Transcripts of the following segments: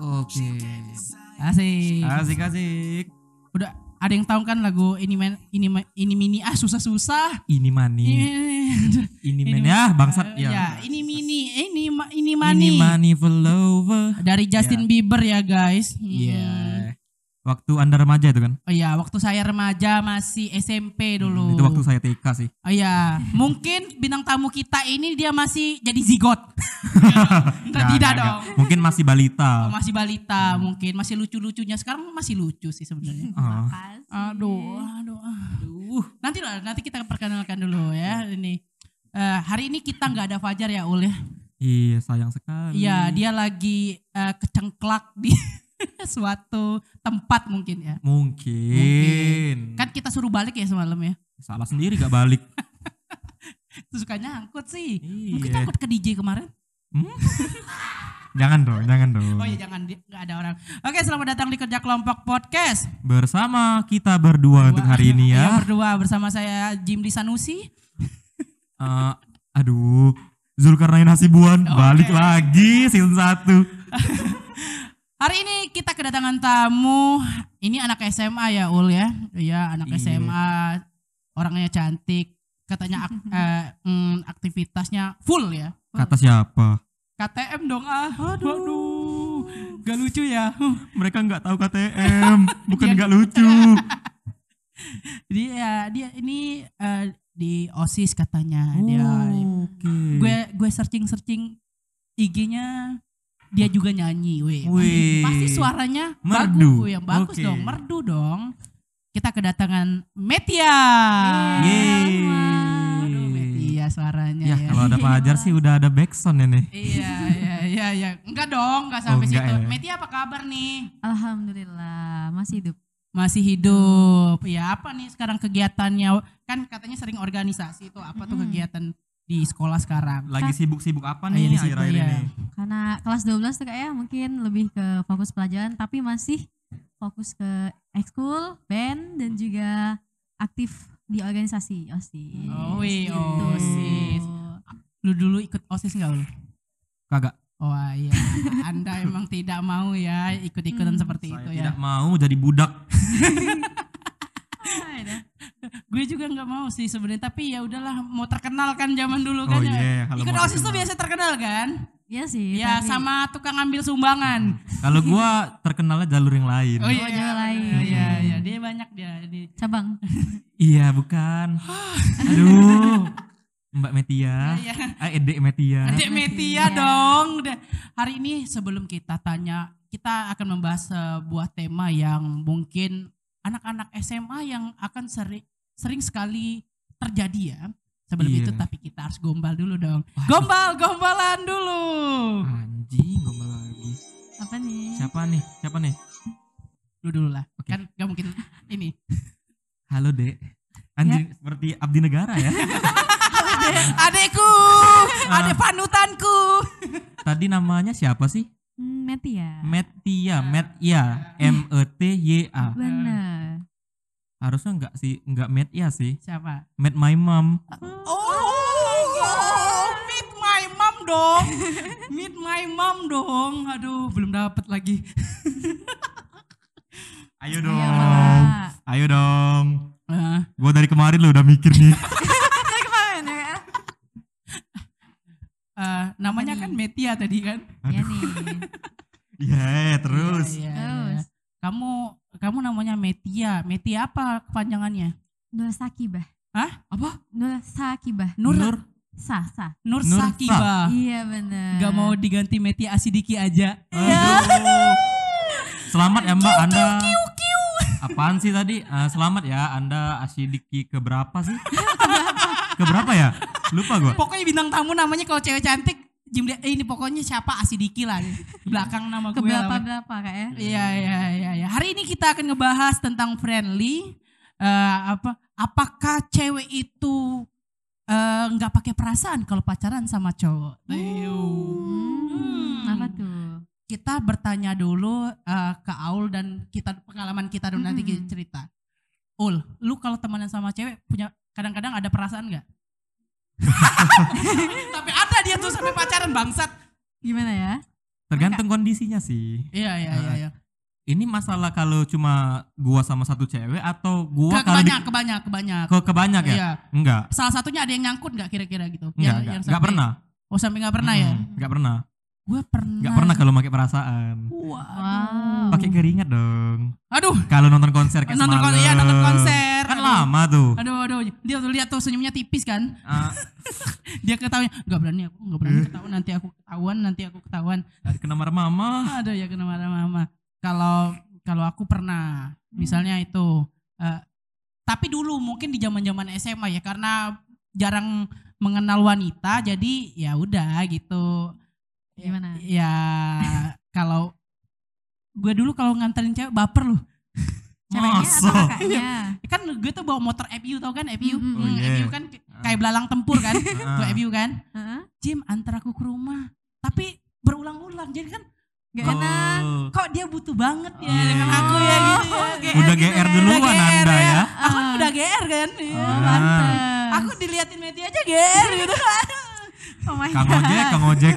Oke. Asik. Asik asik. Udah ada yang tahu kan lagu ini men ini Ma- ini mini ah susah-susah. Ini mani. Ini men ya bangsat ya. ya. ini mini ini ini Ini mani. money for lover. Dari Justin Bieber ya guys. Iya. Hmm. Waktu anda remaja itu kan? Oh iya, waktu saya remaja masih SMP dulu. Hmm, itu waktu saya TK sih. Oh iya, mungkin bintang tamu kita ini dia masih jadi zigot. Enggak Nggak, tidak dong. nggak. Mungkin masih balita. Masih balita mungkin, masih lucu-lucunya. Sekarang masih lucu sih sebenarnya. Oh. Aduh, aduh, aduh. Nanti lah, nanti kita perkenalkan dulu ya ini. Eh, hari ini kita nggak ada Fajar ya Ul ya. Iya sayang sekali. Iya, dia lagi eh, kecengklak di suatu tempat mungkin ya. Mungkin. Kan kita suruh balik ya semalam ya. Salah sendiri gak balik. Terus suka nyangkut sih. Mungkin Iya. nyangkut ke DJ kemarin. Jangan dong, jangan dong. Oh iya jangan nggak ada orang. Oke, selamat datang di Kerja Kelompok Podcast. Bersama kita berdua untuk hari ini Iya, ya. berdua bersama saya Jim Sanusi. Eh, aduh, Zulkarnain Hasibuan Oke. balik lagi season 1. Hari ini kita kedatangan tamu. Ini anak SMA ya Ul ya. Iya, anak Iya. SMA. Orangnya cantik. Katanya ak- eh, mm, aktivitasnya full ya. Kata siapa? KTM dong ah. Aduh. Gak lucu ya. Mereka nggak tahu KTM, bukan nggak lucu. dia dia ini eh, di OSIS katanya. Dia Oke. gue gue searching searching IG-nya dia juga nyanyi, weh. Wih. Pasti suaranya Merdu. bagus, yang bagus Oke. dong, merdu dong. Kita kedatangan Metia. Yeay. Aduh, Metia suaranya Ya ya. kalau ada Fajar sih udah ada backsound ini. iya, iya, iya, iya. Enggak dong, enggak sampai Oh, enggak situ. ya. Metia apa kabar nih? Alhamdulillah masih hidup. Masih hidup. Ya apa nih sekarang kegiatannya? Kan katanya sering organisasi tuh. Apa tuh kegiatan di sekolah sekarang? Lagi sibuk-sibuk apa iya, nih di situ, akhir-akhir ya. ini? Karena kelas 12 tuh kayak mungkin lebih ke fokus pelajaran tapi masih fokus ke ekskul, band dan juga aktif di organisasi OSIS. Oh, wih, Gitu. OSIS. Lu dulu ikut OSIS enggak lu? Kagak. Oh iya, Anda emang tidak mau ya ikut-ikutan Hmm, seperti Saya itu ya. tidak mau jadi budak. Gue juga nggak mau sih sebenarnya, tapi ya udahlah mau terkenal kan zaman dulu Oh kan ya. iya, kalau Ikut OSIS tuh biasa terkenal kan? Iya sih. Ya tapi- sama tukang ambil sumbangan. Kalau gua terkenalnya jalur yang lain. Oh iya, jangan lain. Iya, iya, dia banyak dia. Di cabang. Iya, bukan. Aduh. Mbak Metia. Iya. Eh, Edek Metia. Adik Metia dong. Udah. Hari ini sebelum kita tanya, kita akan membahas sebuah tema yang mungkin anak-anak SMA yang akan sering sering sekali terjadi ya. Sebelum Iya. itu tapi kita harus gombal dulu dong. Waduh. Gombal, gombalan dulu. Anjing, gombal lagi. Apa nih? Siapa nih? Siapa nih? Lu dulu lah. Oke. Kan gak mungkin ini. Halo, Dek. Anjing seperti abdi negara ya. Adekku, adek panutanku. Tadi namanya siapa sih? Hmm, Metia. Metia, Metia, M E T Y A. Bener. Harusnya enggak sih, enggak Metia sih. Siapa? Met my mom. Oh, meet my mom dong. Meet my mom dong. Aduh, belum dapat lagi. Ayo Ayo, dong. Mbak. Ayo dong. Ah, Gua dari kemarin lo udah mikir nih. Kemarin ya. Eh, namanya kan Metia tadi kan? Ya nih. Iya, terus. Iya, iya, Terus. iya. Kamu kamu namanya Metia. Metia apa kepanjangannya? Nur Sakibah. Hah? Apa? Nur Sakibah. Nur Nur. Sa, sa. Nur Nur Sakiba. Iya bener. Gak mau diganti Metia Asidiki aja. Aduh. Selamat ya Mbak, Anda. Apaan sih tadi? Eh, selamat ya, Anda asidiki ke berapa sih? ke berapa ya? Lupa gua. Pokoknya bintang tamu namanya kalau cewek cantik Jimli, eh, ini pokoknya siapa Asidiki lah. Belakang nama gue. Keberapa berapa kak ya? Iya iya iya iya. Hari ini kita akan ngebahas tentang friendly. Eh, apa? Apakah cewek itu eh, nggak pakai perasaan kalau pacaran sama cowok? Hmm, apa tuh? Kita bertanya dulu eh, ke Aul dan kita pengalaman kita dulu nanti kita cerita. Ul, lu kalau temenan sama cewek punya kadang-kadang ada perasaan nggak? Tapi ada dia tuh sampai pacaran bangsat. Gimana ya? Tergantung kondisinya sih. Iya iya iya. iya. Ini masalah kalau cuma gua sama satu cewek atau gua Ke, kalau di, kebanyak kebanyak kebanyak. ke kebanyak ya? Iya. Enggak. Salah satunya ada yang nyangkut nggak kira-kira gitu? Enggak, enggak. Enggak sampai- pernah. Oh sampai nggak pernah ya? Mm-mm, Enggak pernah. Gue pernah. Enggak pernah kalau pakai perasaan. Wah. Wow. Pakai keringat dong. Aduh. Kalau nonton konser kayak Nonton konser, iya, nonton konser. Kan Aduh. lama tuh. Aduh aduh. Dia tuh lihat tuh senyumnya tipis kan? Ah, Dia ketahuan. Nggak berani aku, nggak berani ketahuan. Nanti aku ketahuan, nanti aku ketahuan. kena marah mama. Aduh ya kena marah mama. Kalau kalau aku pernah, misalnya itu. eh, tapi dulu mungkin di zaman zaman SMA ya karena jarang mengenal wanita, jadi ya udah gitu. Gimana? Ya kalau gue dulu kalau nganterin cewek baper loh. Ceweknya Masa? atau kakaknya? Kan gue tuh bawa motor FU tau kan FU. Mm, mm. Hmm, Oh, iya. FU kan kayak belalang tempur kan. Ah. Gue FU kan. Heeh. Jim antar aku ke rumah. Tapi berulang-ulang. Jadi kan Gak Oh. enak. kok dia butuh banget ya Iya. dengan aku ya gitu ya. GR Udah gitu GR ya. duluan Anda ya. Aku kan Ah. udah GR kan. Iya. Oh, Ah. Aku diliatin Meti aja GR gitu. Oh my Kang God. ojek, Kang ojek.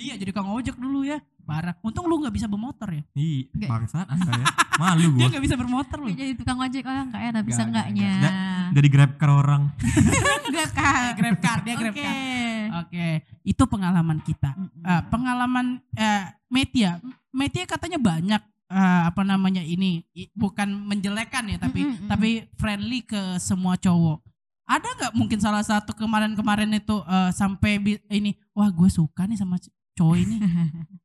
Iya jadi kang ojek dulu ya. Parah. Untung lu gak bisa bermotor ya. Nggak. bangsat Anda ya. Malu Dia gua. gak bisa bermotor loh. Kayak jadi tukang ojek orang nggak ya, bisa Nggak, enggaknya. nggak, Jadi grab car orang. Enggak kak. Grab car, dia grab Oke. car. Oke, itu pengalaman kita. Eh, pengalaman eh, Metia, Metia katanya banyak eh, apa namanya ini i- bukan menjelekan ya, tapi Mm-mm, mm-mm. tapi friendly ke semua cowok. Ada nggak mungkin salah satu kemarin-kemarin itu eh, sampai bi- ini, wah gue suka nih sama cowok ini.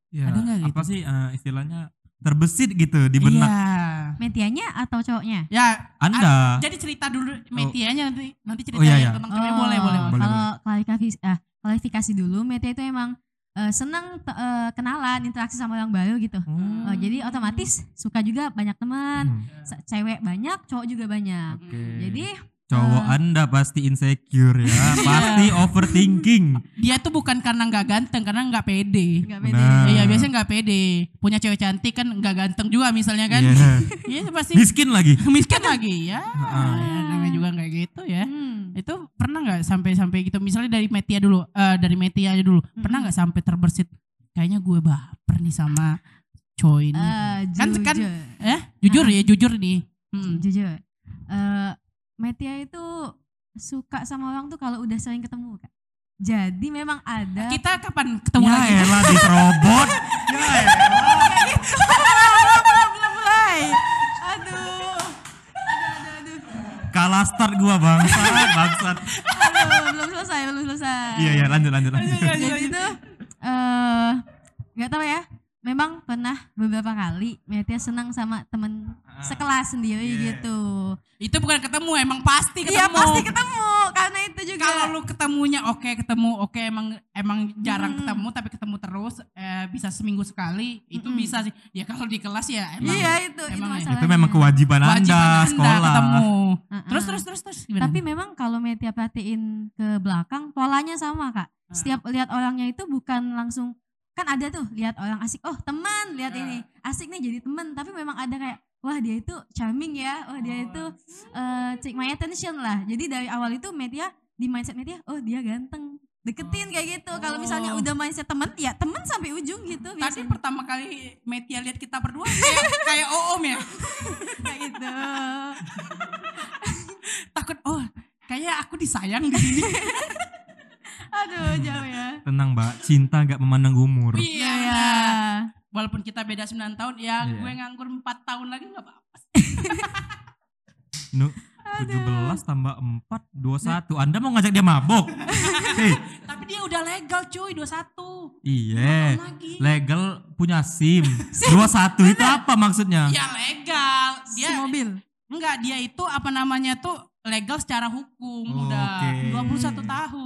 Ya, Ada nggak apa gitu? sih eh, istilahnya terbesit gitu di benak Iya. Metianya atau cowoknya? Ya, Anda. jadi cerita dulu Metianya nanti nanti cerita Oh, iya, yang iya. tentang cowoknya boleh boleh. Boleh, Kalau klarifikasi, ah, klarifikasi dulu, Metia itu emang eh, seneng te- eh, kenalan, interaksi sama orang baru gitu. Hmm. Eh, jadi otomatis suka juga banyak teman, Hmm, cewek banyak, cowok juga banyak. Oke. Jadi cowok eh, Anda pasti insecure ya, pasti overthinking. Dia tuh bukan karena nggak ganteng, karena nggak pede. nggak pede. Benar. Iya biasanya nggak pede. Punya cewek cantik kan nggak ganteng juga misalnya kan. Iya. Iya pasti Miskin lagi. miskin lagi ya. Heeh. Ya, namanya juga nggak gitu ya. Hmm. Itu pernah nggak sampai-sampai gitu? Misalnya dari Metia dulu, eh, dari Metia aja dulu. Pernah nggak sampai terbersit? Kayaknya gue baper nih sama cowok ini. Eh, Kan- kan- eh jujur ya jujur nih. Hmm. jujur. Eh, Metia itu suka sama orang tuh kalau udah sering ketemu kak. Jadi memang ada. Kita kapan ketemu Ya lagi? elah diserobot. Ya elah. belum mulai. Aduh. Kalah start gua bangsat. Aduh, belum selesai, belum selesai. Iya iya lanjut lanjut lanjut. Jadi tuh eh nggak tahu ya. Memang pernah beberapa kali Metia senang sama temen sekelas sendiri Iya. gitu. Itu bukan ketemu, emang pasti ketemu. Iya pasti ketemu karena itu juga. Kalau lu ketemunya oke ketemu oke emang emang jarang Hmm. ketemu tapi ketemu terus eh, bisa seminggu sekali itu Mm-mm. bisa sih. Ya kalau di kelas ya emang iya itu emang ya. itu Itu masalahnya. memang kewajiban kewajiban Anda Anda sekolah. ketemu. Heeh. Terus terus terus terus gimana? Tapi memang kalau Metia perhatiin ke belakang polanya sama kak. Ah. Setiap lihat orangnya itu bukan langsung kan ada tuh lihat orang asik. Oh teman lihat Ya. ini. Asik nih jadi teman. Tapi memang ada kayak wah dia itu charming ya. Wah dia itu eh take my attention lah. Jadi dari awal itu Metia di mindset Metia oh dia ganteng. Deketin kayak gitu. Kalau misalnya Oh. udah mindset temen ya temen sampai ujung gitu Tadi biasanya. pertama kali Metia lihat kita berdua kayak, kayak Oom ya. kayak gitu. Takut oh kayak aku disayang di sini. aduh jauh ya Tenang mbak, cinta nggak memandang umur. iya. ya Walaupun kita beda 9 tahun ya Iya. gue nganggur 4 tahun lagi nggak apa-apa. Nu, 17 tambah 4, 21. Anda mau ngajak dia mabok? Hei, Tapi dia udah legal cuy 21. iya. Legal punya SIM. 21 itu apa maksudnya? Ya legal. Dia si mobil enggak dia itu apa namanya tuh legal secara hukum udah Oke. 21 tahun.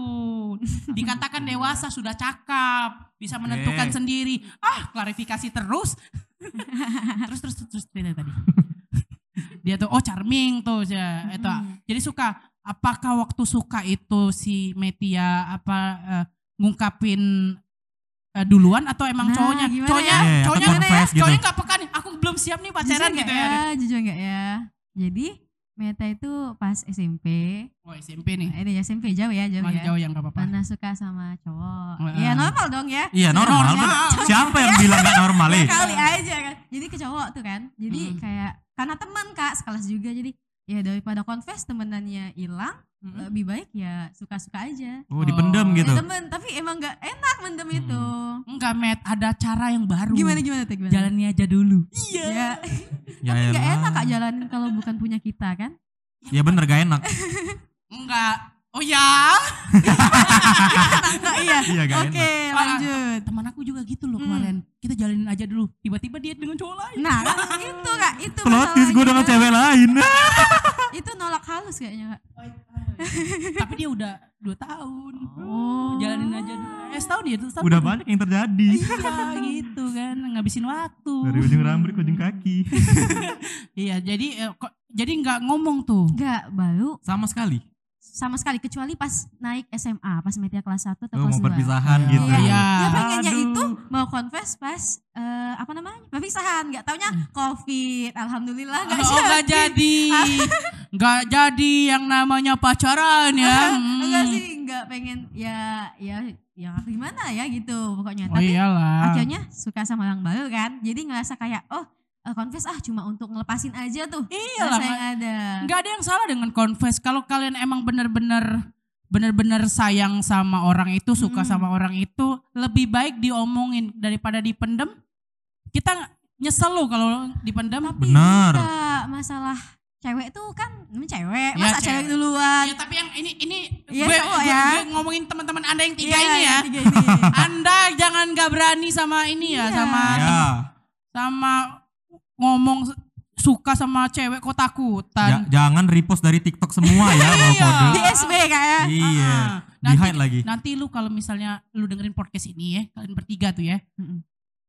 Dikatakan dewasa sudah cakap, bisa menentukan Oke. sendiri. Ah, klarifikasi terus. terus terus terus cerita tadi. dia tuh oh charming tuh ya itu. Jadi suka apakah waktu suka itu si Metia apa eh, ngungkapin eh, duluan atau emang Nah, cowoknya gimana cowoknya ya? Iya, atau cowoknya gitu. cowoknya nggak peka nih aku belum siap nih pacaran jujur gitu ya. ya jujur nggak ya jadi Meta itu pas SMP. Oh SMP nih. Nah, ini SMP jauh ya, jauh Masih ya. jauh yang gak apa-apa. Pernah suka sama cowok. Oh, ya ah. normal dong ya. Iya normal. normal. bener. Siapa yang bilang gak normal eh? Kali aja kan. Jadi ke cowok tuh kan. Jadi Mm. kayak karena teman Kak, sekelas juga jadi ya daripada confess temenannya hilang, Mm-mm. lebih baik ya suka-suka aja. Oh dipendam gitu. Ya, temen, tapi emang nggak enak mendem Hmm. itu. Enggak, Met. Ada cara yang baru. Gimana gimana tuh gimana? Jalannya aja dulu. Ya, Ya nggak elah. enak kak jalanin kalau bukan punya kita kan? Ya bener gak enak. Enggak. Oh ya. Nah, iya. Iya Oke, enak. lanjut. Teman aku juga gitu loh Hmm. kemarin. Kita jalanin aja dulu. Tiba-tiba dia dengan cowok lain. Nah, kan itu kak, itu Plot twist gue dengan cewek lain. Itu nolak halus kayaknya kak. Tapi dia udah dua tahun. Oh. Jalanin aja dulu. Eh setahun dia tuh setahun. Udah banyak yang terjadi. Iya gitu kan. Ngabisin waktu. Dari ujung rambut ke ujung kaki. Iya jadi eh, kok jadi nggak ngomong tuh. Enggak, baru Sama sekali. Sama sekali kecuali pas naik SMA, pas media kelas 1 atau Oh, kelas mau 2. perpisahan Iya. gitu. Iya. Dia pengennya Aduh. itu mau confess pas eh, apa namanya? Perpisahan, enggak taunya Covid. Alhamdulillah enggak oh nggak jadi. Nggak jadi yang namanya pacaran ya. Hmm. Enggak sih, enggak pengen ya ya ya gimana ya gitu pokoknya. Oh Tapi iyalah. akhirnya suka sama orang baru kan. Jadi ngerasa kayak oh eh, confess ah cuma untuk ngelepasin aja tuh. Rasa yang ada. Nggak ada yang salah dengan confess. Kalau kalian emang bener-bener bener-bener sayang sama orang itu, suka Mm. sama orang itu, lebih baik diomongin daripada dipendem. Kita nyesel loh kalau dipendem. Tapi Benar. enggak masalah cewek tuh kan ini cewek, Ya, masa cewek cewek. duluan. Ya, tapi yang ini ini Iya, gue, cowok gue- ya. gue ngomongin teman-teman Anda yang tiga Iya, ini ya. tiga ini. Anda jangan gak berani sama ini ya, Iya. sama Ya. sama ngomong suka sama cewek kok Ja- takutan. jangan repost dari TikTok semua ya mau Iya. kode. Di SB kayak. Iya. Ah, Di nanti, hide lagi. nanti lu kalau misalnya lu dengerin podcast ini ya, kalian bertiga tuh ya.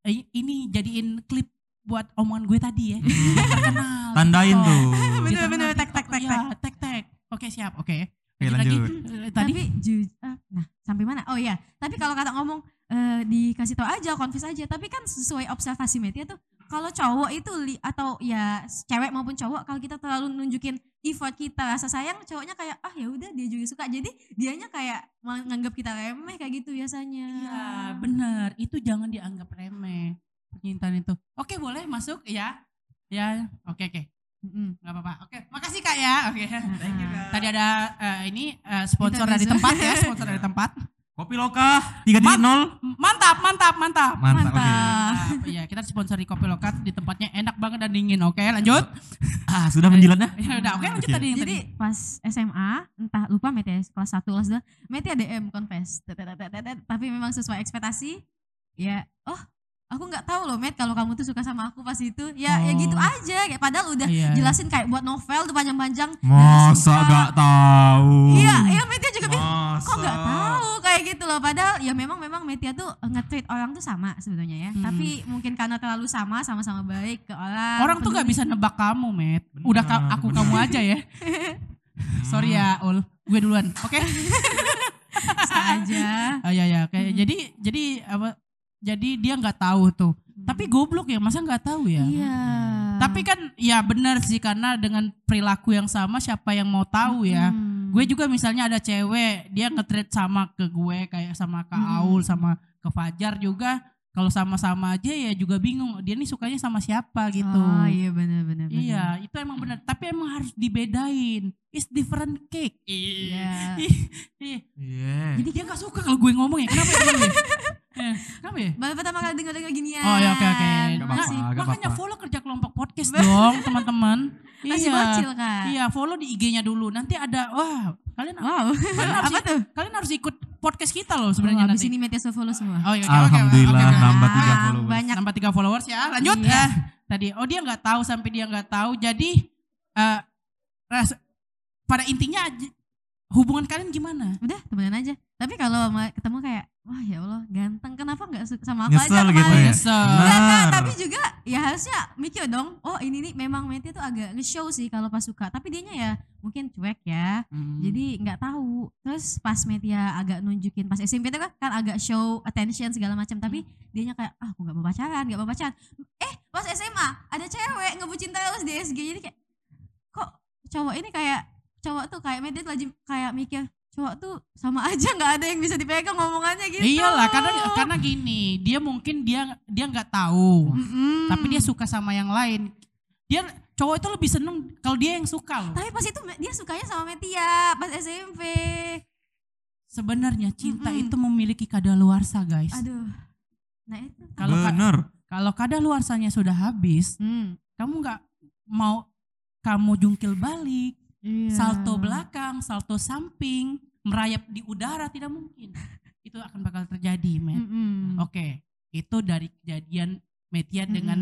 Eh, ini jadiin klip buat omongan gue tadi ya. Mm. Terkenal. Tandain Oh. tuh. Bener, terkenal bener, di tek, tek, TikTok. tek, Iya, tek tek. Oke siap, oke. Oke, Lanjut lagi. lanjut. Eh, Tadi Tapi ju- ah, nah sampai mana? Oh iya, tapi kalau kata ngomong eh, dikasih tau aja, confess aja. Tapi kan sesuai observasi media tuh, kalau cowok itu li, atau ya cewek maupun cowok, kalau kita terlalu nunjukin effort kita, rasa sayang, cowoknya kayak ah ya udah dia juga suka. Jadi dianya kayak menganggap kita remeh kayak gitu biasanya. Iya benar, itu jangan dianggap remeh percintaan itu. Oke boleh masuk ya, ya oke oke nggak apa-apa. Oke makasih kak ya. Oke. Nah, Tadi ada eh, ini eh, sponsor dari tempat ya, sponsor dari tempat. Kopi Loka 3.0. Mantap, mantap, mantap. Mantap. Mantap. Mantap. Iya kita disponsori kopi lokat di tempatnya enak banget dan dingin. Oke lanjut. Ah, sudah menjilatnya. Ya udah oke lanjut Oke. tadi yang Jadi tadi. pas SMA, entah lupa Mete kelas 1, kelas 2, Mete DM confess. Tapi memang sesuai ekspektasi. Ya, oh aku nggak tahu loh Met kalau kamu tuh suka sama aku pas itu. Ya ya Oh. gitu aja. Kayak padahal udah Iya, iya. jelasin kayak buat novel tuh panjang-panjang. Masa suka. gak tahu? Iya, iya Metia juga bilang, kok nggak tahu kayak gitu loh. Padahal ya memang memang Metia tuh nge-treat orang tuh sama sebenarnya ya. Hmm. Tapi mungkin karena terlalu sama, sama-sama baik ke orang. Orang tuh gak peduli. bisa nebak kamu, Met. Udah ka- aku benar. kamu aja ya. Sorry ya, Ul. Gue duluan. Oke. Bisa aja. Ah, ya ya, kayak Hmm. jadi jadi apa? Jadi dia nggak tahu tuh. Tapi goblok ya, masa nggak tahu ya? Iya. Tapi kan ya benar sih karena dengan perilaku yang sama siapa yang mau tahu ya. Hmm. Gue juga misalnya ada cewek, dia nge-treat sama ke gue kayak sama Kak Hmm. Aul sama ke Fajar juga. Kalau sama-sama aja ya juga bingung. Dia nih sukanya sama siapa gitu. Oh iya benar benar. benar. Iya, itu emang benar. Tapi emang harus dibedain. It's different cake. Iya. Ih. Iya. Jadi dia gak suka kalau gue ngomong ya. Kenapa ya? Kenapa ya? Eh, Kenapa ya? Baru pertama kali dengar dengar ginian. Oh ya oke oke. Gak Nah, apa-apa, gak makanya follow kerja kelompok podcast dong teman-teman. Masih iya. bocil kan. Iya, follow di IG-nya dulu. Nanti ada wah, kalian Wow. kalian harus Apa tuh? kalian harus ikut podcast kita loh Sebenarnya habis nanti. ini Metia follow semua. Oh iya, oke, oke, oke, Alhamdulillah oke, oke. nambah tiga Ah, followers. Banyak. Nambah tiga followers ya. Lanjut Iya. eh, tadi oh dia nggak tahu sampai dia nggak tahu. Jadi eh ras- pada intinya hubungan kalian gimana? Udah temenan aja. Tapi kalau sama- ketemu kayak wah ya Allah ganteng kenapa nggak suka sama aku Nyesel aja gitu ya. Nyesel. Enggak, Benar. tapi juga ya harusnya mikir dong. Oh ini nih memang Metia tuh agak nge-show sih kalau pas suka. Tapi dianya ya mungkin cuek ya. Hmm. Jadi nggak tahu. Terus pas Metia agak nunjukin pas SMP itu kan, kan agak show attention segala macam. Tapi dianya kayak ah aku nggak mau pacaran, nggak mau pacaran. Eh pas SMA ada cewek ngebucin terus di SG. Jadi kayak kok cowok ini kayak cowok tuh kayak media tuh lagi kayak mikir cowok tuh sama aja nggak ada yang bisa dipegang ngomongannya gitu. Iyalah karena karena gini, dia mungkin dia dia nggak tahu, Mm-mm. tapi dia suka sama yang lain. Dia cowok itu lebih seneng kalau dia yang suka loh. Tapi pas itu dia sukanya sama Metia pas SMP. Sebenarnya cinta Mm-mm. itu memiliki kadaluarsa, guys. Aduh. Nah itu. Kalau ka- Bener. kalau kadaluarsanya sudah habis, Hmm. kamu nggak mau kamu jungkil balik, Iya. salto belakang, salto samping, merayap di udara tidak mungkin. Itu akan bakal terjadi, men. Mm-mm. Oke, itu dari kejadian Metia Mm-mm. dengan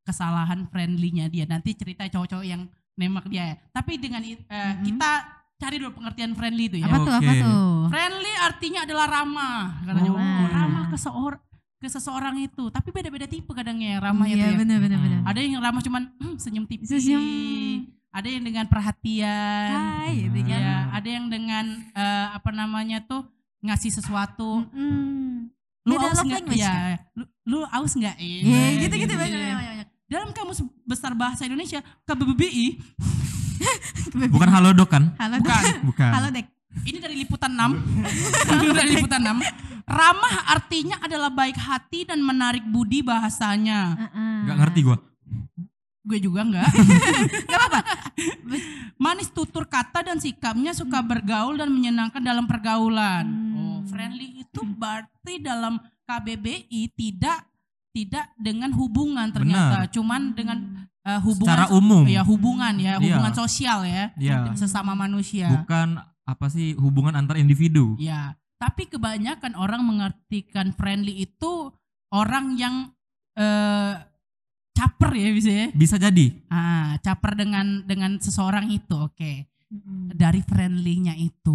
kesalahan friendly-nya dia. Nanti cerita cowok-cowok yang nembak dia. ya. Tapi dengan i- eh, Mm-mm. kita cari dulu pengertian friendly itu ya. Apa tuh? Apa tuh? Friendly artinya adalah ramah. Katanya, Oh. oh, ramah ke seorang ke seseorang itu. Tapi beda-beda tipe kadangnya yang ramah itu Iya ya. benar benar Mm. benar. Ada yang ramah cuman "Hmm, senyum tipis. Senyum. Ada yang dengan perhatian. Hai gitu. Ya, ada yang dengan eh, apa namanya tuh ngasih sesuatu. Mm-mm. Lu Beda aus nggak? Ya, lu, lu aus nggak? Iya Iya, gitu gitu banyak gitu. banyak banyak. Dalam kamus besar bahasa Indonesia KBBI Bukan halodoc kan? Halo bukan. Dek. Bukan. Halo Dek. Ini dari liputan 6. Ini dari liputan 6. Ramah artinya adalah baik hati dan menarik budi bahasanya. Heeh. Gak ngerti gua. Gue juga enggak. Gak apa-apa. Manis tutur kata dan sikapnya suka bergaul dan menyenangkan dalam pergaulan. Hmm. Oh, friendly itu berarti dalam KBBI tidak tidak dengan hubungan ternyata, cuman dengan eh, hubungan Secara umum. ya hubungan ya, Iya. hubungan sosial ya, Iya. sesama manusia. Bukan apa sih hubungan antar individu. Ya, tapi kebanyakan orang mengartikan friendly itu orang yang eh caper ya bisa ya. Bisa jadi. Ah, caper dengan dengan seseorang itu. Oke. Mm-mm. Dari friendly-nya itu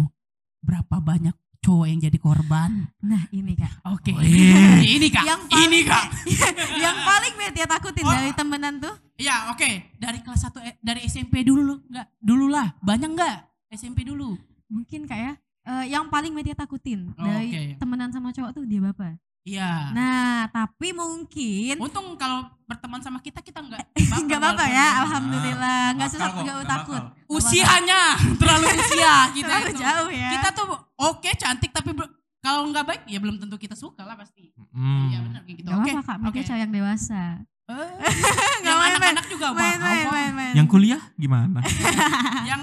berapa banyak cowok yang jadi korban? Nah ini kak. Oke. Wih. ini Kak. Yang paling- ini Kak. yang paling Metia takutin Oh. dari temenan tuh. Ya, oke. Dari kelas 1 dari SMP dulu enggak? Dulu lah. Banyak enggak? SMP dulu. Mungkin kak ya. eh, yang paling Metia takutin Oh, dari oke. temenan sama cowok tuh dia bapak. Iya. Nah tapi mungkin Untung kalau berteman sama kita kita enggak nggak apa-apa ya. Alhamdulillah nggak susah bakal kok, nggak nggak takut. bakal. usianya terlalu usia kita Terlalu itu. jauh ya. Kita tuh oke cantik tapi kalau nggak baik ya belum tentu kita suka lah pasti. Hmm. Iya benar gitu. Oke. apa-apa kak, Metia Oke. cowok yang dewasa. Eh, anak-anak juga. Main, main, Om-om. main, main. Yang kuliah gimana? yang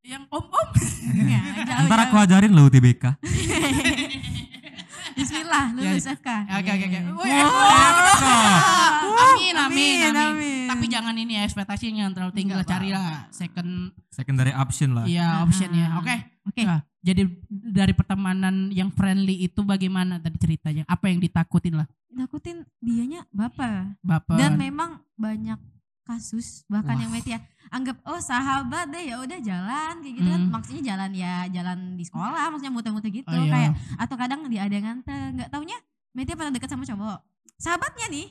yang om om. Ya, jauh, Ntar aku ajarin lo UTBK. Bismillah, lulus FK. Oke oke oke. Yeay. Wih, Amin amin Amin, amin. Tapi jangan ini ya ekspektasinya yang terlalu tinggi lah carilah second Secondary option lah. iya option ya. Oke. Oke. Nah, jadi dari pertemanan yang friendly itu bagaimana tadi ceritanya? Apa yang ditakutin lah? Takutin dianya baper. Bapak. Dan memang banyak kasus bahkan Wah. yang Metia anggap oh sahabat deh ya udah jalan kayak gitu kan. Hmm. maksudnya jalan ya jalan di sekolah maksudnya muter-muter gitu. Oh, iya. kayak atau kadang dia ada nganter. Nggak taunya Metia pernah deket sama cowok? Sahabatnya nih.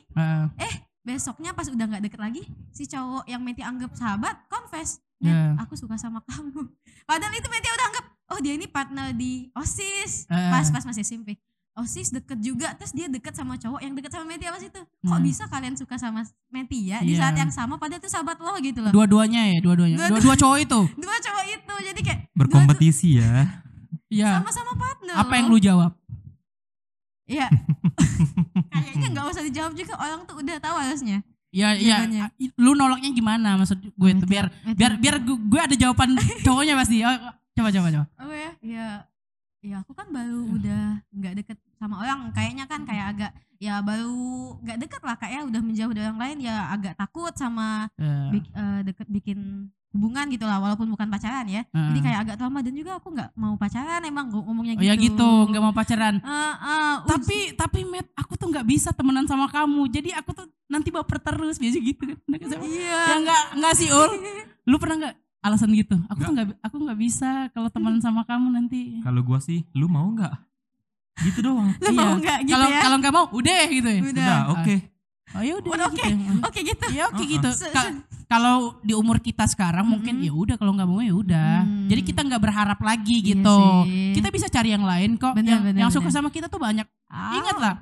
Eh, besoknya pas udah nggak deket lagi si cowok yang Metia anggap sahabat confess. Ya. Met, aku suka sama kamu. Padahal itu Metia udah anggap oh dia ini partner di osis. Eh. pas pas masih SMP osis deket juga terus dia deket sama cowok yang deket sama Metia pas itu kok Hmm. bisa kalian suka sama Metia di Iya. saat yang sama padahal itu sahabat lo gitu loh dua-duanya ya, dua-duanya. Dua-dua- Dua-dua cowok itu. dua cowok itu jadi kayak Berkompetisi ya. Iya. sama-sama partner Apa yang lu jawab? Iya. Kayaknya nggak usah dijawab juga orang tuh udah tahu harusnya. Ya, ya. Jawabannya. Lu nolaknya gimana maksud gue tuh biar biar biar gue, gue ada jawaban cowoknya pasti. Oh, coba coba coba. Oh ya, ya, ya aku kan baru udah nggak deket sama orang. Kayaknya kan kayak agak ya baru nggak deket lah kayak udah menjauh dari orang lain ya agak takut sama Eh, bik- eh, deket bikin hubungan gitu lah walaupun bukan pacaran ya. eh. Jadi kayak agak trauma dan juga aku nggak mau pacaran emang ngomongnya Oh gitu. ya gitu, nggak mau pacaran. Eh, uj- Tapi tapi Matt, aku tuh nggak bisa temenan sama kamu. Jadi aku tuh nanti baper terus biasa gitu kan. Nggak iya. Ya enggak enggak sih Ul. Lu pernah nggak alasan gitu? Aku tuh nggak aku nggak bisa kalau temenan sama kamu nanti. Kalau gua sih, lu mau nggak? Gitu doang. Lu mau nggak gitu Kalau ya? kalau nggak mau, udah gitu ya. Udah. Udah, oke. Oh ya udah. Gitu oke. ya. Oke gitu. Ya oke gitu. Kalau di umur kita sekarang mungkin Mm-mm. ya udah kalau nggak mau ya udah. Hmm. Jadi kita nggak berharap lagi Iya gitu. sih. Kita bisa cari yang lain kok. Bener, yang bener, yang suka bener. sama kita tuh banyak. Ah. Ingat lah.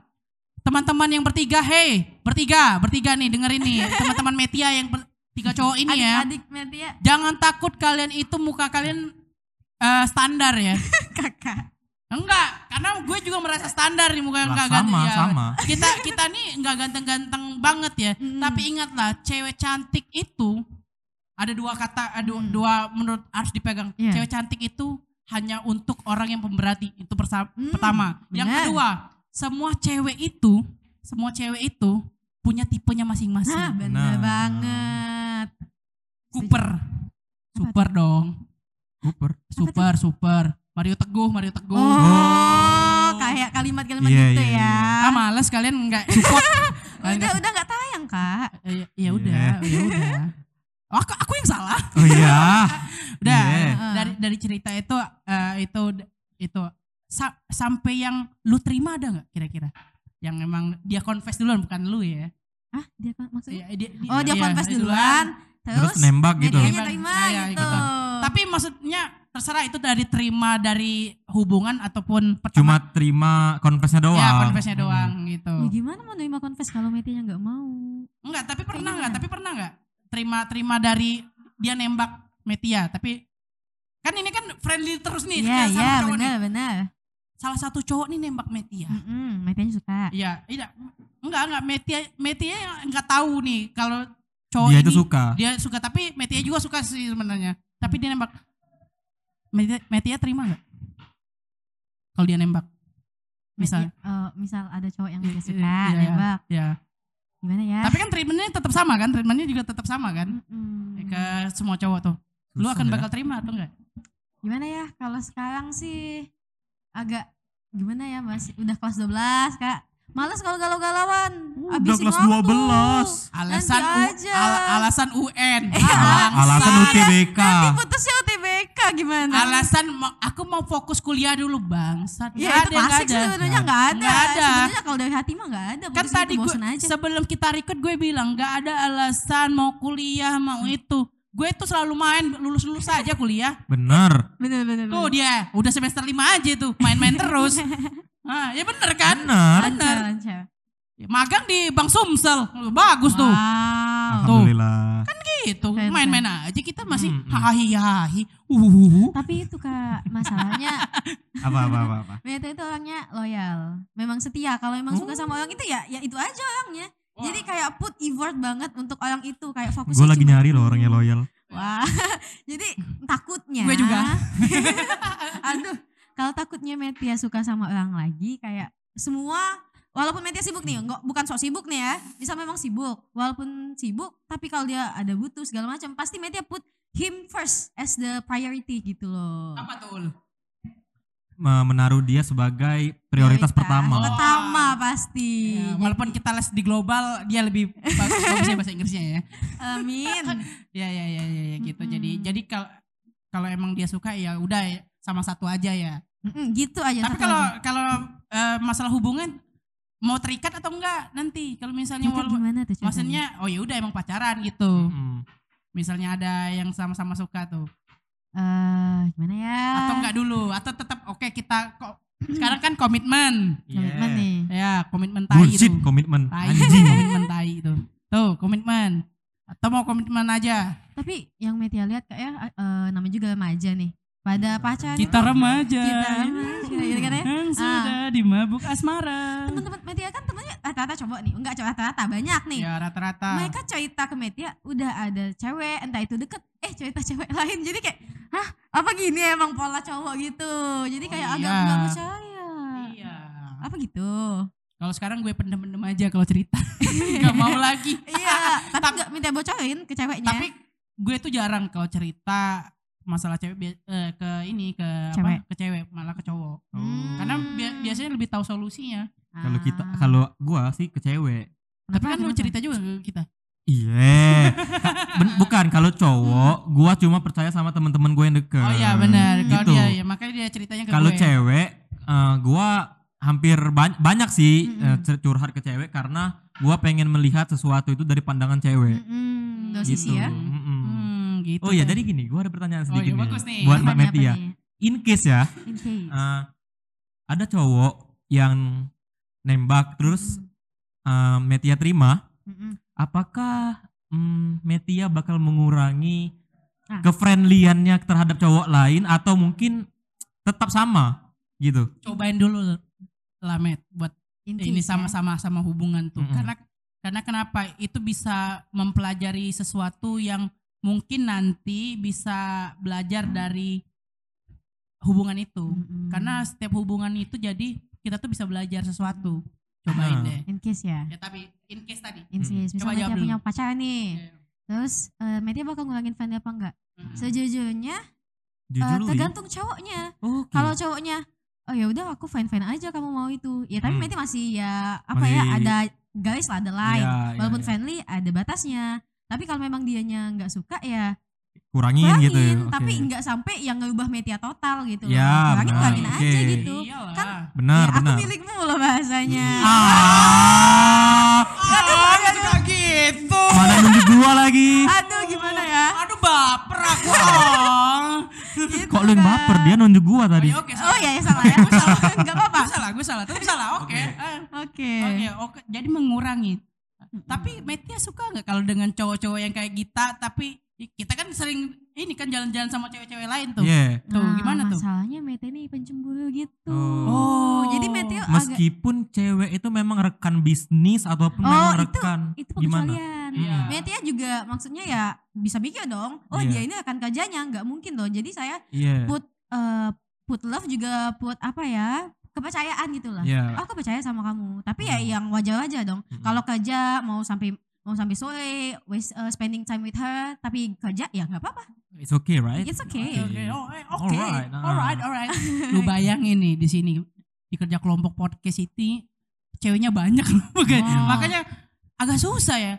Teman-teman yang bertiga, hey, bertiga, bertiga nih dengerin nih. Teman-teman Metia yang ber- tiga cowok ini ya. Adik-adik Metia Jangan takut kalian itu muka kalian eh, standar ya. kakak. Enggak, karena gue juga merasa standar nih muka yang enggak sama, ganteng ya. sama. Kita kita nih enggak ganteng-ganteng banget ya. Mm. Tapi ingatlah, cewek cantik itu ada dua kata, ada Mm. dua menurut harus dipegang. Iya. Cewek cantik itu hanya untuk orang yang pemberani. Itu persa- Mm, pertama. Yang benar. kedua, semua cewek itu, semua cewek itu punya tipenya masing-masing. Nah, bener Benar. banget. Cooper. Super dong. Cooper. Super, super. Mario Teguh, Mario Teguh. Oh, kayak kalimat-kalimat Iya, gitu iya, ya. Ah males kalian nggak support. Udah nggak- udah nggak tayang kak. Eh, ya Iya. udah, ya udah. Oh, Aku, aku yang salah. Oh iya. Udah Iya. dari dari cerita itu eh, itu itu sa- sampai yang lu terima ada nggak kira-kira? Yang emang dia confess duluan bukan lu ya? Ah dia maksudnya? Iya, dia- Oh dia iya, confess duluan. duluan. Terus Terus, nembak gitu. Nembak. terima iya, gitu. gitu. Tapi maksudnya terserah itu dari terima dari hubungan ataupun pertama. Cuma terima confessnya doang. ya confessnya Mm. doang gitu. Ya gimana mau nerima confess kalau Metianya nggak mau? Enggak, tapi pernah enggak? Tapi pernah enggak? Terima terima dari dia nembak Metia, tapi kan ini kan friendly terus nih Iya sama iya cowok nih. benar benar. Salah satu cowok nih nembak Metia. Mm-mm, Metianya suka. Iya, iya. Enggak, enggak Metia Metia yang enggak tahu nih kalau cowok Dia ini itu suka. dia suka tapi Metia juga suka sih sebenarnya. Tapi dia nembak Metia, Metia terima enggak? Kalau dia nembak. Misalnya. Metia, eh, misal ada cowok yang dia Iya, suka iya, nembak. Ya. Gimana ya? Tapi kan treatmentnya tetap sama kan? Treatmentnya juga tetap sama kan? Mm-mm. Ke semua cowok tuh. Lu Susah akan ya. bakal terima atau enggak? Gimana ya? Kalau sekarang sih agak gimana ya Mas? Udah kelas 12 Kak. Males kalau galau-galauan. Udah Habisin kelas waktu. 12. Alasan Nanti U, aja. al- alasan UN. Eh, Bangsat. Alasan UTBK. Nanti putusnya UTBK gimana? Alasan mau- aku mau fokus kuliah dulu bangsat. Ya Nggak itu ada, klasik sih ada. sebenarnya nggak ada. Nggak ada. Sebenarnya kalau dari hati mah nggak ada. Kan tadi gue aja. sebelum kita record gue bilang nggak ada alasan mau kuliah mau Hmm. itu. Gue tuh selalu main lulus lulus saja kuliah. Bener. Bener bener. Tuh dia udah semester lima aja tuh main-main terus. Ah, ya bener kan? Bener. lancar lancar. Ya, Magang di Bang Sumsel. Bagus tuh. Wow. Alhamdulillah. Gitu. Keren, Main-main aja kita masih Hmm, hmm. hahi hahi. Uh. Tapi itu kak masalahnya Apa apa apa apa. Meta itu orangnya loyal. Memang setia. Kalau emang suka sama orang itu ya ya itu aja orangnya. Jadi kayak put effort banget untuk orang itu kayak fokus. Gue lagi nyari loh orang yang loyal. Wah. Jadi takutnya. Gue juga. Aduh. Kalau takutnya Metia suka sama orang lagi kayak semua walaupun Metia sibuk nih, enggak bukan sok sibuk nih ya. Bisa memang sibuk. Walaupun sibuk tapi kalau dia ada butuh segala macam pasti Metia put him first as the priority gitu loh. Apa tuh? Menaruh dia sebagai prioritas pertama. Pertama pasti. Ya, walaupun kita les di global, dia lebih bagus bagusnya bahasa Inggrisnya ya. Amin. Ya ya ya ya, ya, gitu. Mm-mm. Jadi jadi kalau kalau emang dia suka ya udah sama satu aja ya. Mm-mm, gitu aja. Tapi kalau aja. kalau eh, masalah hubungan mau terikat atau enggak nanti kalau misalnya Terikat walaupun- gimana tuh ceritanya? maksudnya oh ya udah emang pacaran gitu. Mm. Misalnya ada yang sama-sama suka tuh. eh gimana ya? Atau enggak dulu atau tetap oke kita kok sekarang kan komitmen. Komitmen nih. Ya, komitmen tai Bullshit itu. komitmen. Tai, Anjing. komitmen tai itu. Tuh, komitmen. Atau mau komitmen aja. Tapi yang Metia lihat kayak eh, namanya juga remaja nih. Pada pacaran Kita remaja. Kita remaja, gitu kan ya? Yang sudah dimabuk asmara. teman-teman Metia kan temennya rata-rata cowok nih. Enggak cowok rata-rata banyak nih. Ya rata-rata. Mereka cerita ke Metia udah ada cewek entah itu deket eh cerita cewek lain jadi kayak hah apa gini emang pola cowok gitu jadi Oh, kayak agak iya. nggak percaya Iya. apa gitu Kalau sekarang gue pendem-pendem aja kalau cerita. Gak mau lagi. iya tapi Tapi- nggak minta bocorin ke ceweknya Tapi gue tuh jarang kalau cerita masalah cewek eh, ke ini ke Cewek. apa ke cewek malah ke cowok. Hmm. Karena bi- biasanya lebih tahu solusinya. Kalau kita Ah. kalau gua sih ke cewek. Tapi Kenapa, kan lu cerita juga ke kita. Iya. Ben- bukan kalau cowok, gua cuma percaya sama teman-teman gue yang deket. Oh iya benar. Kalau Gitu. dia ya makanya dia ceritanya ke Kalau cewek, eh, gua hampir ban- banyak sih Mm-mm. eh, cur- curhat ke cewek karena gua pengen melihat sesuatu itu dari pandangan cewek. Mm-mm, dua gitu. sisi ya Hmm, gitu. Oh iya, deh. jadi gini, gua ada pertanyaan Oh sedikit iya, nih. bagus nih. Buat Mbak Metia. nih? In case ya, In case. eh, ada cowok yang nembak terus Mm, eh, Metia terima, mm-mm. apakah hmm, Metia bakal mengurangi Ah. kefriendliannya terhadap cowok lain atau mungkin tetap sama gitu. Cobain dulu lah Met buat In ini ya. sama-sama sama hubungan tuh. Mm-mm. Karena karena kenapa? Itu bisa mempelajari sesuatu yang mungkin nanti bisa belajar dari hubungan itu. Mm-mm. Karena setiap hubungan itu jadi kita tuh bisa belajar sesuatu. Cobain Nah. deh. in case ya. Ya tapi in case tadi. In Mm. case Coba misalnya dia dulu. punya pacar nih. Ya. Terus eh Metia bakal ngulangin friendly apa enggak? Mm. Sejujurnya eh, Jujur lu. tergantung cowoknya. Oke. Kalau cowoknya oh ya udah aku fine fine aja kamu mau itu. Ya tapi Hmm. Metia masih ya apa ya Masih- ada guys lah ada line. Iya, iya, Walaupun iya. friendly ada batasnya. Tapi kalau memang dianya nggak suka ya kurangin, kurangin. gitu. ya. Tapi Oke. nggak sampai yang ngubah Metia total gitu. loh. Ya, kurangin benar. kurangin Oke. aja gitu. Iyalah. Kan benar, ya, aku benar. milikmu loh bahasanya. Ah. Ah, juga gitu. Mana nunjuk gua lagi? Aduh gimana ya? Aduh baper aku. Oh. Gitu Kok lu yang kan. baper? Dia nunjuk gua Oh, tadi. iya, oke, Oh salah. ya, ya salah ya. Gue salah. Enggak apa-apa. Gue salah, gue salah. Tetap salah. Oke. Oke. Ah. Oke. Oke, oke. Jadi mengurangi. Tapi Metia suka nggak kalau dengan cowok-cowok yang kayak kita? Tapi kita kan sering ini kan jalan-jalan sama cewek-cewek lain tuh. Iya. Tuh, gimana tuh? Masalahnya Mete ini pencemburu gitu. Oh. jadi Mete agak Meskipun cewek itu memang rekan bisnis ataupun Oh, memang itu- rekan itu gimana? pengecualian. Iya. Mete juga maksudnya ya bisa mikir dong. Oh Iya. dia ini akan kerjanya, nggak mungkin dong. Jadi saya Iya. put eh, put love juga put apa ya kepercayaan gitu lah. Iya. Oh, aku percaya sama kamu. Tapi ya Hmm. yang wajar aja dong. Mm-mm. Kalau kerja mau sampai mau sampai sore, waste uh, spending time with her, tapi kerja ya nggak apa-apa. It's okay, right? It's okay. Oke, oh, eh. Alright, ah. Alright, alright. Lu bayangin nih di sini di kerja kelompok podcast itu ceweknya banyak loh. Oh. Makanya agak susah ya.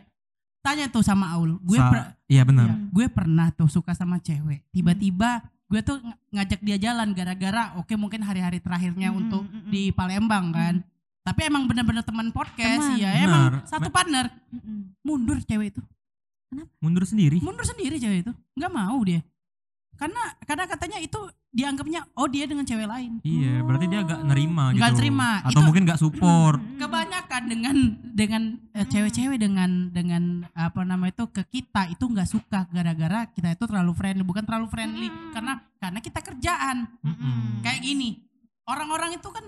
Tanya tuh sama Aul. Gue Sa- per- Iya benar. Iya, gue pernah tuh suka sama cewek. Tiba-tiba gue tuh ng- ngajak dia jalan gara-gara oke mungkin hari-hari terakhirnya Mm-mm, untuk mm-mm. di Palembang kan. Tapi emang bener-bener teman podcast Teman. ya. Benar. Emang satu partner. Mm-mm. Mundur cewek itu. Mundur sendiri. Mundur sendiri cewek itu. nggak mau dia. Karena karena katanya itu dianggapnya oh dia dengan cewek lain. Iya, berarti dia agak nerima gitu. Nggak terima. Atau Itu- mungkin gak support. Kebanyakan dengan dengan eh, cewek-cewek dengan dengan apa nama itu ke kita itu nggak suka gara-gara kita itu terlalu friendly bukan terlalu friendly Mm. karena karena kita kerjaan Mm-mm. kayak gini orang-orang itu kan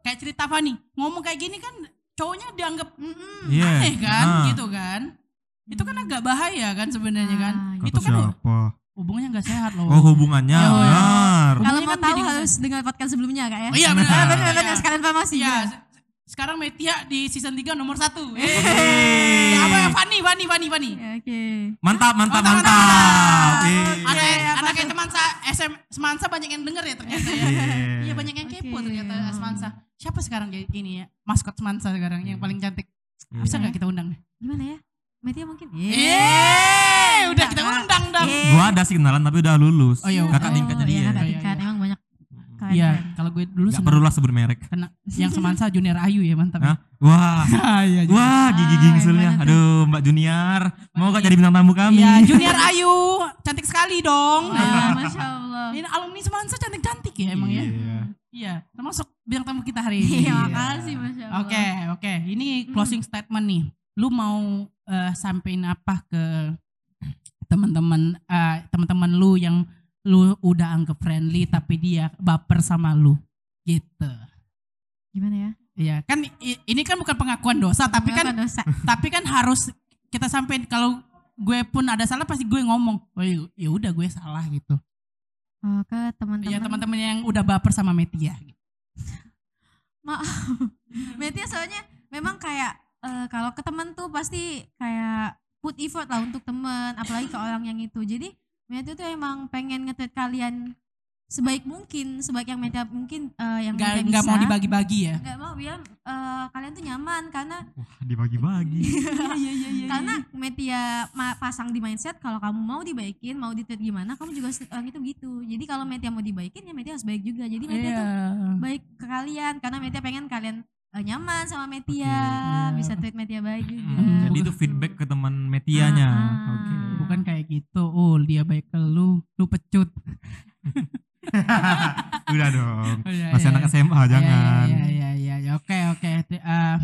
kayak cerita Fani ngomong kayak gini kan cowoknya dianggap Mm-mm. Iya. aneh kan Ah. gitu kan itu kan agak bahaya kan sebenarnya kan Ah, itu Kata kan siapa? Hubungannya nggak sehat loh Oh hubungannya Iya. benar. Kalau mau kan tahu harus dengar podcast sebelumnya kak ya. Oh iya benar Ah, benar, benar benar iya. sekalian informasi. Iya, ya. se- sekarang Metia di season 3 nomor satu. Hey. Ya, apa ya? Fani, Fani, Fani, Fani. Ya, Oke. Mantap, mantap, Mantap, mantap. mantap. Iya. Anak Iya, anak kayak teman sa SM Semansa banyak yang denger ya ternyata ya. Iya. Iya banyak yang kepo ternyata Semansa. Siapa sekarang jadi ini ya? Maskot Semansa sekarang yang paling cantik. Iya. Bisa nggak kita undang? Gimana ya? Metia mungkin? Yeay, udah kita Enggak. undang dong. Yeay. Gua ada sih kenalan tapi udah lulus. Oh, iya, Kakak oh, tingkatnya iya, dia. kakak Iya, tingkat. iya. Emang banyak. Iya, kalau gue dulu Gak perlu lah sebut merek. kena yang Semansa Junior Ayu ya mantap. Hah? Wah, Iya, wah gigi Ah, gingsulnya. Aduh, Mbak Junior, mau gak jadi bintang tamu kami? Iya, Junior Ayu cantik sekali dong. Ah, Masya Allah. Ini alumni Semansa cantik-cantik ya emang ya. Iya. Iya, termasuk bintang tamu kita hari ini. Iya, makasih Masya Allah. Oke, oke. Ini closing statement nih. Lu mau eh, sampein apa ke teman-teman eh, teman-teman lu yang lu udah anggap friendly tapi dia baper sama lu gitu. Gimana ya? Iya, kan ini kan bukan pengakuan dosa, tapi kan Apa dosa? tapi kan harus kita sampein kalau gue pun ada salah pasti gue ngomong, oh ya udah gue salah gitu. Oh, ke teman-teman. Iya teman-teman yang udah baper sama Metia. Maaf. Metia soalnya memang kayak eh, kalau ke teman tuh pasti kayak put effort lah untuk teman, apalagi ke orang yang itu. Jadi Metia tuh emang pengen nge kalian sebaik mungkin, sebaik yang Metia mungkin eh, yang Nggak Metia nggak mau bisa. dibagi-bagi ya. Nggak mau biar eh, kalian tuh nyaman karena Wah, dibagi-bagi. Iya iya iya. karena Metia ma- pasang di mindset kalau kamu mau dibaikin, mau ditreat gimana, kamu juga orang itu gitu. Jadi kalau Metia mau dibaikin ya Metia harus baik juga. Jadi Metia Iya. tuh baik ke kalian karena Metia pengen kalian eh, nyaman sama Metia, Oke. bisa treat Metia baik juga. Hmm, jadi itu feedback ke teman Metianya. Ah, ah. Oke. Bukan kayak gitu. Oh, dia baik ke lu, lu pecut. Udah dong. Iya, Masih iya, anak iya. SMA jangan. Iya iya iya iya. Oke oke. Ah,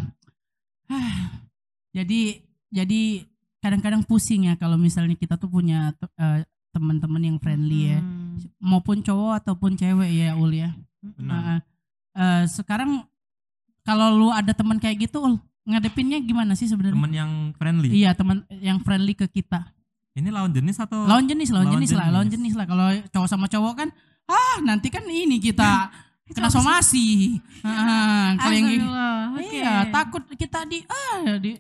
jadi jadi kadang-kadang pusing ya kalau misalnya kita tuh punya eh, teman-teman yang friendly ya Hmm. maupun cowok ataupun cewek ya ul ya Benar. Nah, eh, sekarang kalau lu ada teman kayak gitu ul ngadepinnya gimana sih sebenarnya? Temen yang friendly. iya teman yang friendly ke kita. Ini lawan jenis atau lawan jenis lawan, lawan jenis, lah lawan jenis. jenis lah. Kalau cowok sama cowok kan ah nanti kan ini kita kena somasi. Ah, kalau yang gitu. iya takut kita di ah di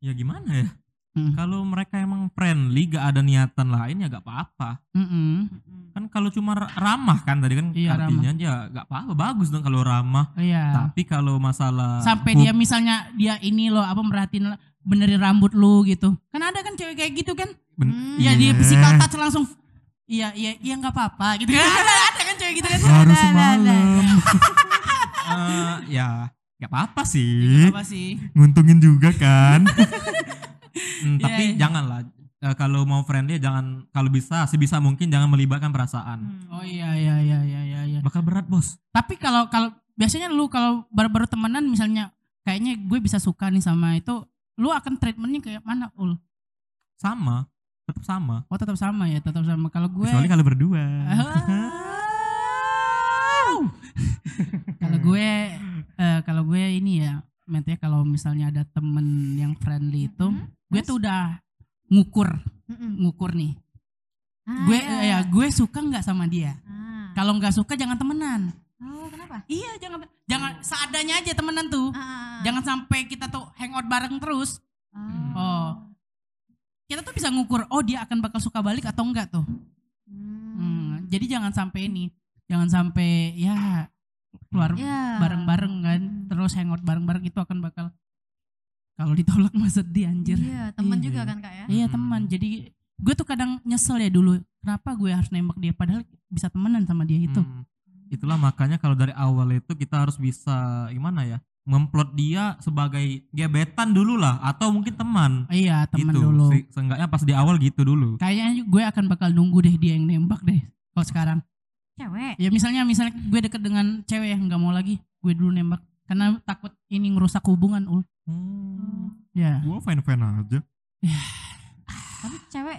Ya gimana ya? Hmm. Kalau mereka emang friendly gak ada niatan lain ya gak apa-apa. Mm-mm. Kan kalau cuma ra- ramah kan tadi kan Iya, artinya ya gak apa-apa bagus dong kalau ramah. iya Tapi kalau masalah sampai hub- dia misalnya dia ini loh apa merhatiin benerin rambut lu gitu kan ada kan cewek kayak gitu kan ben- Hmm. Iya dia physical touch langsung iya iya iya nggak apa-apa gitu kan ada, ada kan cewek gitu kan baru Ada, ada, semalam. Eh, ya gak apa-apa sih. apa sih Nguntungin juga kan. Hmm, Iya, tapi iya. janganlah eh, kalau mau friendly jangan kalau bisa sebisa mungkin jangan melibatkan perasaan. Hmm. oh iya iya iya iya iya iya Bakal berat, Bos. tapi kalau kalau biasanya lu kalau baru-baru temenan misalnya kayaknya gue bisa suka nih sama itu lu akan treatmentnya kayak mana ul Sama, tetap sama. oh tetap sama ya tetap sama kalau gue Kecuali kalau berdua. kalau gue eh, kalau gue ini ya Matt ya kalau misalnya ada temen yang friendly itu Mhm. Gue tuh udah ngukur Mm-mm. ngukur nih Ah, gue iya. ya gue suka nggak sama dia Ah. kalau nggak suka jangan temenan Oh, kenapa? iya jangan jangan seadanya aja temenan tuh Ah. jangan sampai kita tuh hangout bareng terus Oh. Oh. kita tuh bisa ngukur oh dia akan bakal suka balik atau enggak tuh Hmm. Hmm, jadi jangan sampai ini jangan sampai ya keluar Ya. bareng-bareng kan Hmm. terus hangout bareng-bareng itu akan bakal kalau ditolak mah sedih anjir Iya, teman Iya. juga kan kak ya? iya Hmm. teman jadi gue tuh kadang nyesel ya dulu kenapa gue harus nembak dia padahal bisa temenan sama dia itu Hmm. Itulah makanya kalau dari awal itu kita harus bisa gimana ya? Memplot dia sebagai gebetan dulu lah atau mungkin teman. iya teman gitu. dulu Se- Seenggaknya pas di awal gitu dulu. kayaknya gue akan bakal nunggu deh dia yang nembak deh kalau sekarang Cewek. ya misalnya misalnya gue deket dengan cewek yang nggak mau lagi gue dulu nembak karena takut ini ngerusak hubungan ul Hmm. ya Gua fine-fine aja. Tapi cewek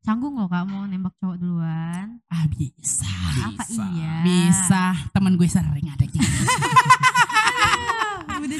canggung loh kak mau nembak cowok duluan. ah bisa Apa iya? bisa teman gue sering ada gitu Udah